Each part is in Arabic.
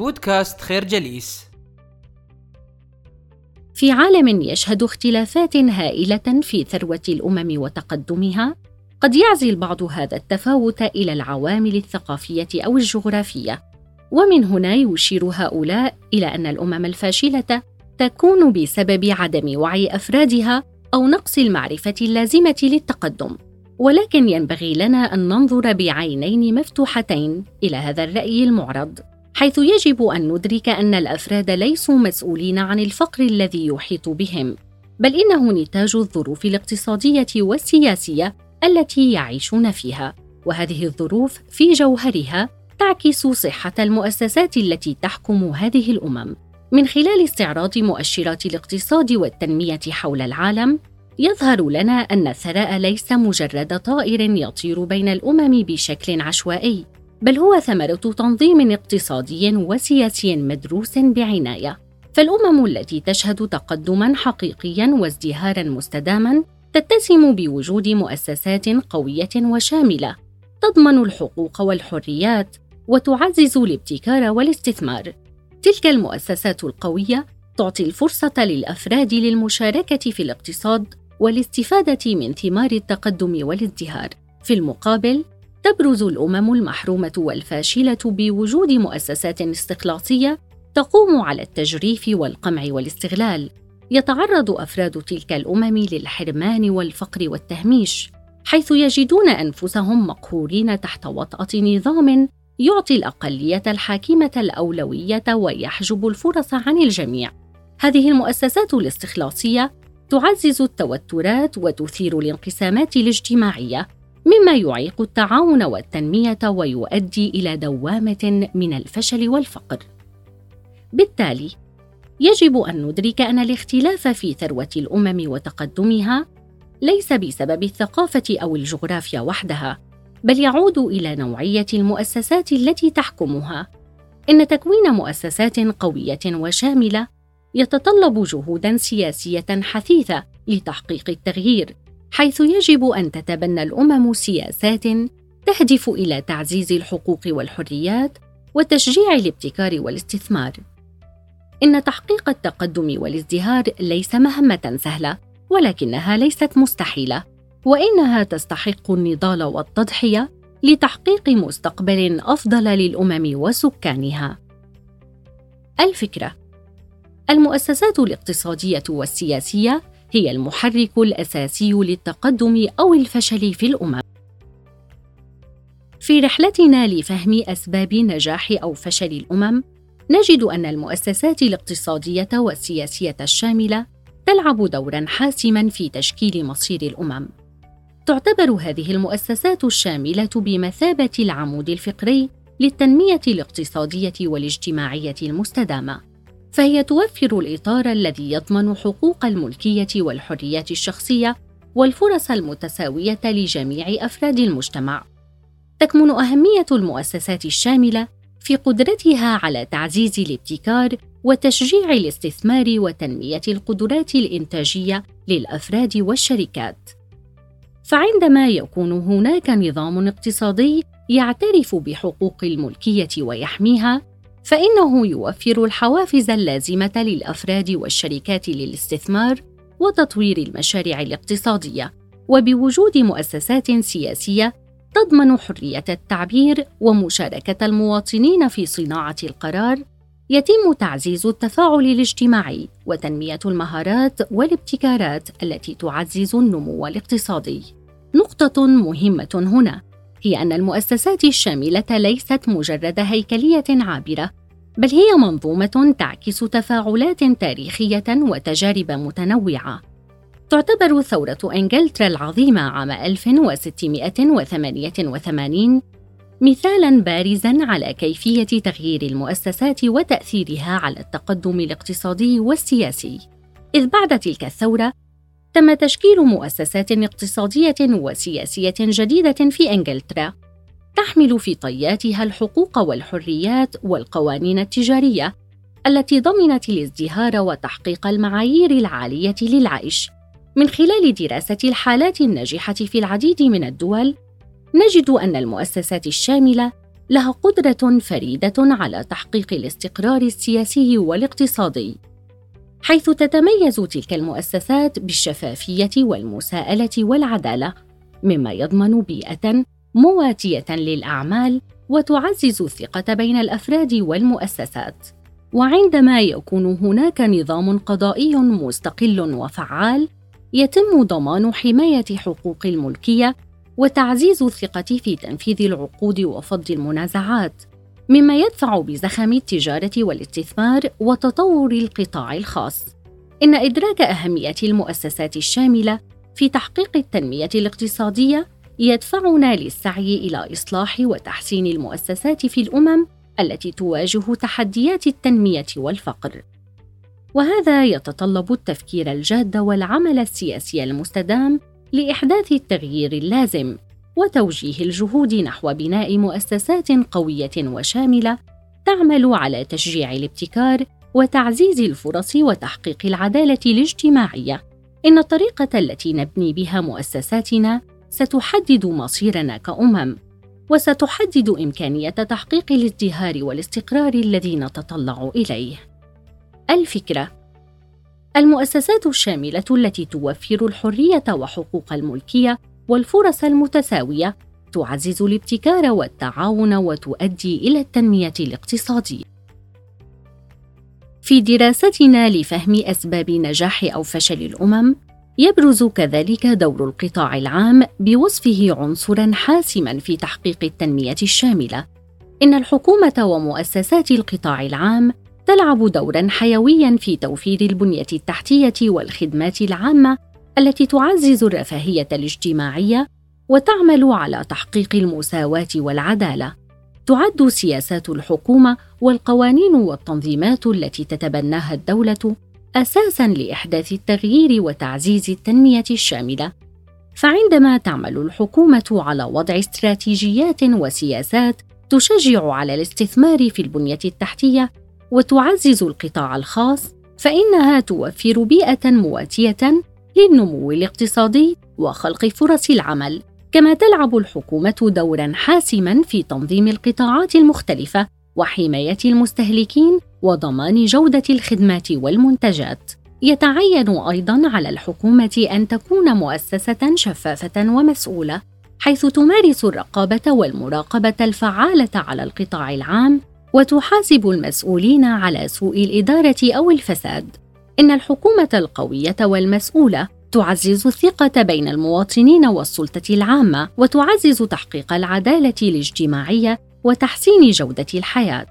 بودكاست خير جليس. في عالم يشهد اختلافات هائلة في ثروة الأمم وتقدمها قد يعزي البعض هذا التفاوت إلى العوامل الثقافية أو الجغرافية. ومن هنا يشير هؤلاء إلى أن الأمم الفاشلة تكون بسبب عدم وعي أفرادها أو نقص المعرفة اللازمة للتقدم. ولكن ينبغي لنا أن ننظر بعينين مفتوحتين إلى هذا الرأي المعرض. حيث يجب أن ندرك أن الأفراد ليسوا مسؤولين عن الفقر الذي يحيط بهم بل إنه نتاج الظروف الاقتصادية والسياسية التي يعيشون فيها وهذه الظروف في جوهرها تعكس صحة المؤسسات التي تحكم هذه الأمم. من خلال استعراض مؤشرات الاقتصاد والتنمية حول العالم يظهر لنا أن الثراء ليس مجرد طائر يطير بين الأمم بشكل عشوائي بل هو ثمرة تنظيم اقتصادي وسياسي مدروس بعناية. فالأمم التي تشهد تقدما حقيقيا وازدهارا مستداما تتسم بوجود مؤسسات قوية وشاملة. تضمن الحقوق والحريات وتعزز الابتكار والاستثمار. تلك المؤسسات القوية تعطي الفرصة للأفراد للمشاركة في الاقتصاد والاستفادة من ثمار التقدم والازدهار. في المقابل تبرز الأمم المحرومة والفاشلة بوجود مؤسسات استخلاصية تقوم على التجريف والقمع والاستغلال. يتعرض أفراد تلك الأمم للحرمان والفقر والتهميش حيث يجدون أنفسهم مقهورين تحت وطأة نظام يعطي الأقلية الحاكمة الأولوية ويحجب الفرص عن الجميع. هذه المؤسسات الاستخلاصية تعزز التوترات وتثير الانقسامات الاجتماعية مما يعيق التعاون والتنمية ويؤدي إلى دوامة من الفشل والفقر. بالتالي يجب أن ندرك أن الاختلاف في ثروة الأمم وتقدمها ليس بسبب الثقافة أو الجغرافيا وحدها بل يعود إلى نوعية المؤسسات التي تحكمها. إن تكوين مؤسسات قوية وشاملة يتطلب جهودا سياسية حثيثة لتحقيق التغيير. حيث يجب أن تتبنى الأمم سياسات تهدف إلى تعزيز الحقوق والحريات وتشجيع الابتكار والاستثمار. إن تحقيق التقدم والازدهار ليس مهمة سهلة ولكنها ليست مستحيلة وإنها تستحق النضال والتضحية لتحقيق مستقبل أفضل للأمم وسكانها. الفكرة المؤسسات الاقتصادية والسياسية هي المحرك الأساسي للتقدم أو الفشل في الأمم. في رحلتنا لفهم أسباب نجاح أو فشل الأمم نجد أن المؤسسات الاقتصادية والسياسية الشاملة تلعب دورا حاسما في تشكيل مصير الأمم. تعتبر هذه المؤسسات الشاملة بمثابة العمود الفقري للتنمية الاقتصادية والاجتماعية المستدامة. فهي توفر الإطار الذي يضمن حقوق الملكية والحريات الشخصية والفرص المتساوية لجميع أفراد المجتمع. تكمن أهمية المؤسسات الشاملة في قدرتها على تعزيز الابتكار وتشجيع الاستثمار وتنمية القدرات الإنتاجية للأفراد والشركات. فعندما يكون هناك نظام اقتصادي يعترف بحقوق الملكية ويحميها فإنه يوفر الحوافز اللازمة للأفراد والشركات للاستثمار وتطوير المشاريع الاقتصادية وبوجود مؤسسات سياسية تضمن حرية التعبير ومشاركة المواطنين في صناعة القرار يتم تعزيز التفاعل الاجتماعي وتنمية المهارات والابتكارات التي تعزز النمو الاقتصادي. نقطة مهمة هنا. هي أن المؤسسات الشاملة ليست مجرد هيكلية عابرة بل هي منظومة تعكس تفاعلات تاريخية وتجارب متنوعة تعتبر ثورة إنجلترا العظيمة عام 1688 مثالاً بارزاً على كيفية تغيير المؤسسات وتأثيرها على التقدم الاقتصادي والسياسي. إذ بعد تلك الثورة تم تشكيل مؤسسات اقتصادية وسياسية جديدة في إنجلترا تحمل في طياتها الحقوق والحريات والقوانين التجارية التي ضمنت الازدهار وتحقيق المعايير العالية للعيش. من خلال دراسة الحالات الناجحة في العديد من الدول، نجد أن المؤسسات الشاملة لها قدرة فريدة على تحقيق الاستقرار السياسي والاقتصادي حيث تتميز تلك المؤسسات بالشفافية والمساءلة والعدالة مما يضمن بيئة مواتية للأعمال وتعزز الثقة بين الأفراد والمؤسسات. وعندما يكون هناك نظام قضائي مستقل وفعال يتم ضمان حماية حقوق الملكية وتعزيز الثقة في تنفيذ العقود وفض المنازعات. مما يدفع بزخم التجارة والاستثمار وتطور القطاع الخاص. إن إدراك أهمية المؤسسات الشاملة في تحقيق التنمية الاقتصادية يدفعنا للسعي إلى إصلاح وتحسين المؤسسات في الأمم التي تواجه تحديات التنمية والفقر. وهذا يتطلب التفكير الجاد والعمل السياسي المستدام لإحداث التغيير اللازم. وتوجيه الجهود نحو بناء مؤسسات قوية وشاملة تعمل على تشجيع الابتكار وتعزيز الفرص وتحقيق العدالة الاجتماعية. إن الطريقة التي نبني بها مؤسساتنا ستحدد مصيرنا كأمم وستحدد إمكانية تحقيق الازدهار والاستقرار الذي نتطلع إليه. الفكرة المؤسسات الشاملة التي توفر الحرية وحقوق الملكية والفرص المتساوية تعزز الابتكار والتعاون وتؤدي إلى التنمية الاقتصادية. في دراستنا لفهم أسباب نجاح أو فشل الأمم يبرز كذلك دور القطاع العام بوصفه عنصرا حاسما في تحقيق التنمية الشاملة. إن الحكومة ومؤسسات القطاع العام تلعب دورا حيويا في توفير البنية التحتية والخدمات العامة التي تعزز الرفاهية الاجتماعية وتعمل على تحقيق المساواة والعدالة. تعد سياسات الحكومة والقوانين والتنظيمات التي تتبناها الدولة أساسا لإحداث التغيير وتعزيز التنمية الشاملة. فعندما تعمل الحكومة على وضع استراتيجيات وسياسات تشجع على الاستثمار في البنية التحتية وتعزز القطاع الخاص فإنها توفر بيئة مواتية للنمو الاقتصادي وخلق فرص العمل كما تلعب الحكومة دورا حاسما في تنظيم القطاعات المختلفة وحماية المستهلكين وضمان جودة الخدمات والمنتجات. يتعين أيضا على الحكومة أن تكون مؤسسة شفافة ومسؤولة حيث تمارس الرقابة والمراقبة الفعالة على القطاع العام وتحاسب المسؤولين على سوء الإدارة أو الفساد. إن الحكومة القوية والمسؤولة تعزز الثقة بين المواطنين والسلطة العامة وتعزز تحقيق العدالة الاجتماعية وتحسين جودة الحياة.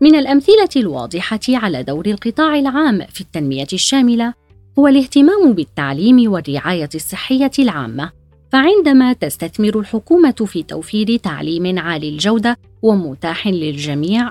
من الأمثلة الواضحة على دور القطاع العام في التنمية الشاملة هو الاهتمام بالتعليم والرعاية الصحية العامة. فعندما تستثمر الحكومة في توفير تعليم عالي الجودة ومتاح للجميع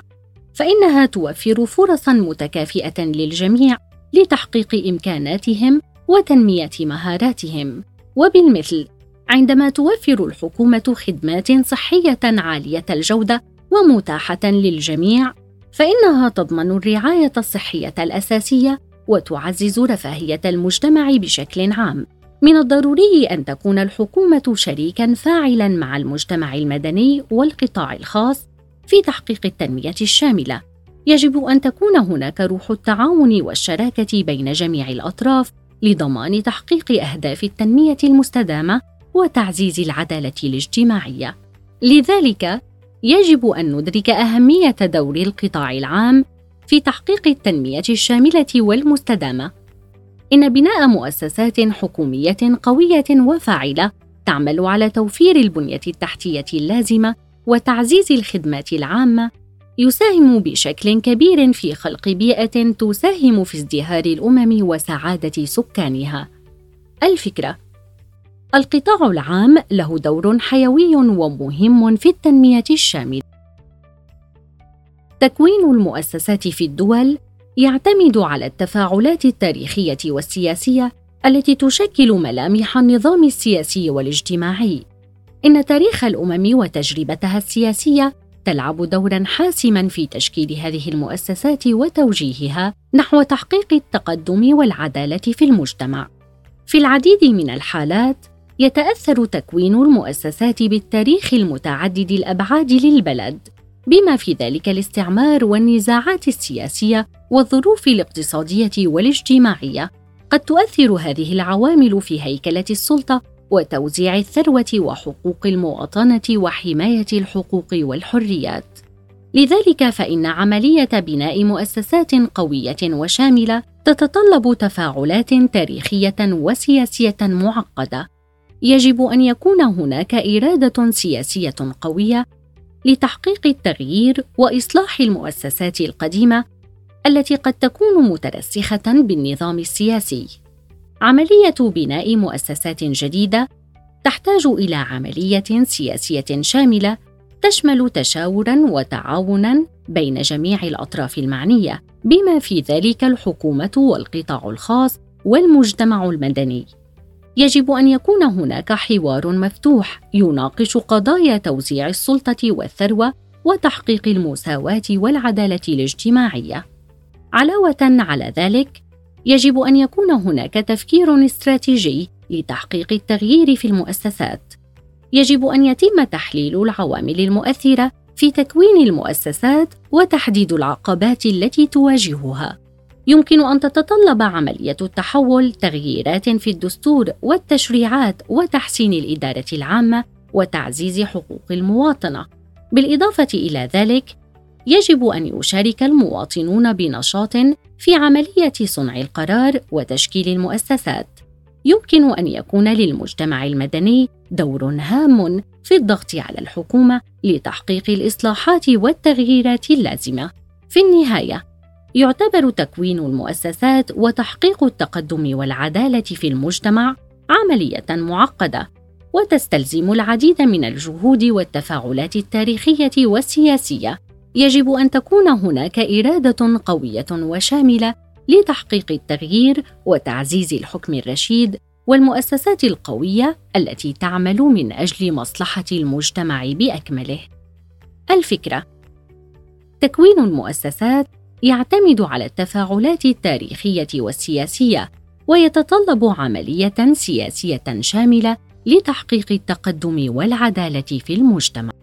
فإنها توفر فرصا متكافئة للجميع لتحقيق إمكاناتهم وتنمية مهاراتهم. وبالمثل عندما توفر الحكومة خدمات صحية عالية الجودة ومتاحة للجميع فإنها تضمن الرعاية الصحية الأساسية وتعزز رفاهية المجتمع بشكل عام. من الضروري أن تكون الحكومة شريكا فاعلا مع المجتمع المدني والقطاع الخاص في تحقيق التنمية الشاملة. يجب أن تكون هناك روح التعاون والشراكة بين جميع الأطراف لضمان تحقيق أهداف التنمية المستدامة وتعزيز العدالة الاجتماعية. لذلك يجب أن ندرك أهمية دور القطاع العام في تحقيق التنمية الشاملة والمستدامة. إن بناء مؤسسات حكومية قوية وفاعلة تعمل على توفير البنية التحتية اللازمة وتعزيز الخدمات العامة يساهم بشكل كبير في خلق بيئة تساهم في ازدهار الأمم وسعادة سكانها. الفكرة القطاع العام له دور حيوي ومهم في التنمية الشاملة. تكوين المؤسسات في الدول يعتمد على التفاعلات التاريخية والسياسية التي تشكل ملامح النظام السياسي والاجتماعي. إن تاريخ الأمم وتجربتها السياسية تلعب دورا حاسما في تشكيل هذه المؤسسات وتوجيهها نحو تحقيق التقدم والعدالة في المجتمع. في العديد من الحالات يتأثر تكوين المؤسسات بالتاريخ المتعدد الأبعاد للبلد بما في ذلك الاستعمار والنزاعات السياسية والظروف الاقتصادية والاجتماعية. قد تؤثر هذه العوامل في هيكلة السلطة وتوزيع الثروة وحقوق المواطنة وحماية الحقوق والحريات. لذلك فإن عملية بناء مؤسسات قوية وشاملة تتطلب تفاعلات تاريخية وسياسية معقدة. يجب أن يكون هناك إرادة سياسية قوية لتحقيق التغيير وإصلاح المؤسسات القديمة التي قد تكون مترسخة بالنظام السياسي. عملية بناء مؤسسات جديدة تحتاج إلى عملية سياسية شاملة تشمل تشاورا وتعاونا بين جميع الأطراف المعنية بما في ذلك الحكومة والقطاع الخاص والمجتمع المدني. يجب أن يكون هناك حوار مفتوح يناقش قضايا توزيع السلطة والثروة وتحقيق المساواة والعدالة الاجتماعية. علاوة على ذلك يجب أن يكون هناك تفكير استراتيجي لتحقيق التغيير في المؤسسات. يجب أن يتم تحليل العوامل المؤثرة في تكوين المؤسسات وتحديد العقبات التي تواجهها. يمكن أن تتطلب عملية التحول تغييرات في الدستور والتشريعات وتحسين الإدارة العامة وتعزيز حقوق المواطنة. بالإضافة إلى ذلك يجب أن يشارك المواطنون بنشاط في عملية صنع القرار وتشكيل المؤسسات. يمكن أن يكون للمجتمع المدني دور هام في الضغط على الحكومة لتحقيق الإصلاحات والتغييرات اللازمة. في النهاية يعتبر تكوين المؤسسات وتحقيق التقدم والعدالة في المجتمع عملية معقدة وتستلزم العديد من الجهود والتفاعلات التاريخية والسياسية. يجب أن تكون هناك إرادة قوية وشاملة لتحقيق التغيير وتعزيز الحكم الرشيد والمؤسسات القوية التي تعمل من أجل مصلحة المجتمع بأكمله. الفكرة تكوين المؤسسات يعتمد على التفاعلات التاريخية والسياسية ويتطلب عملية سياسية شاملة لتحقيق التقدم والعدالة في المجتمع.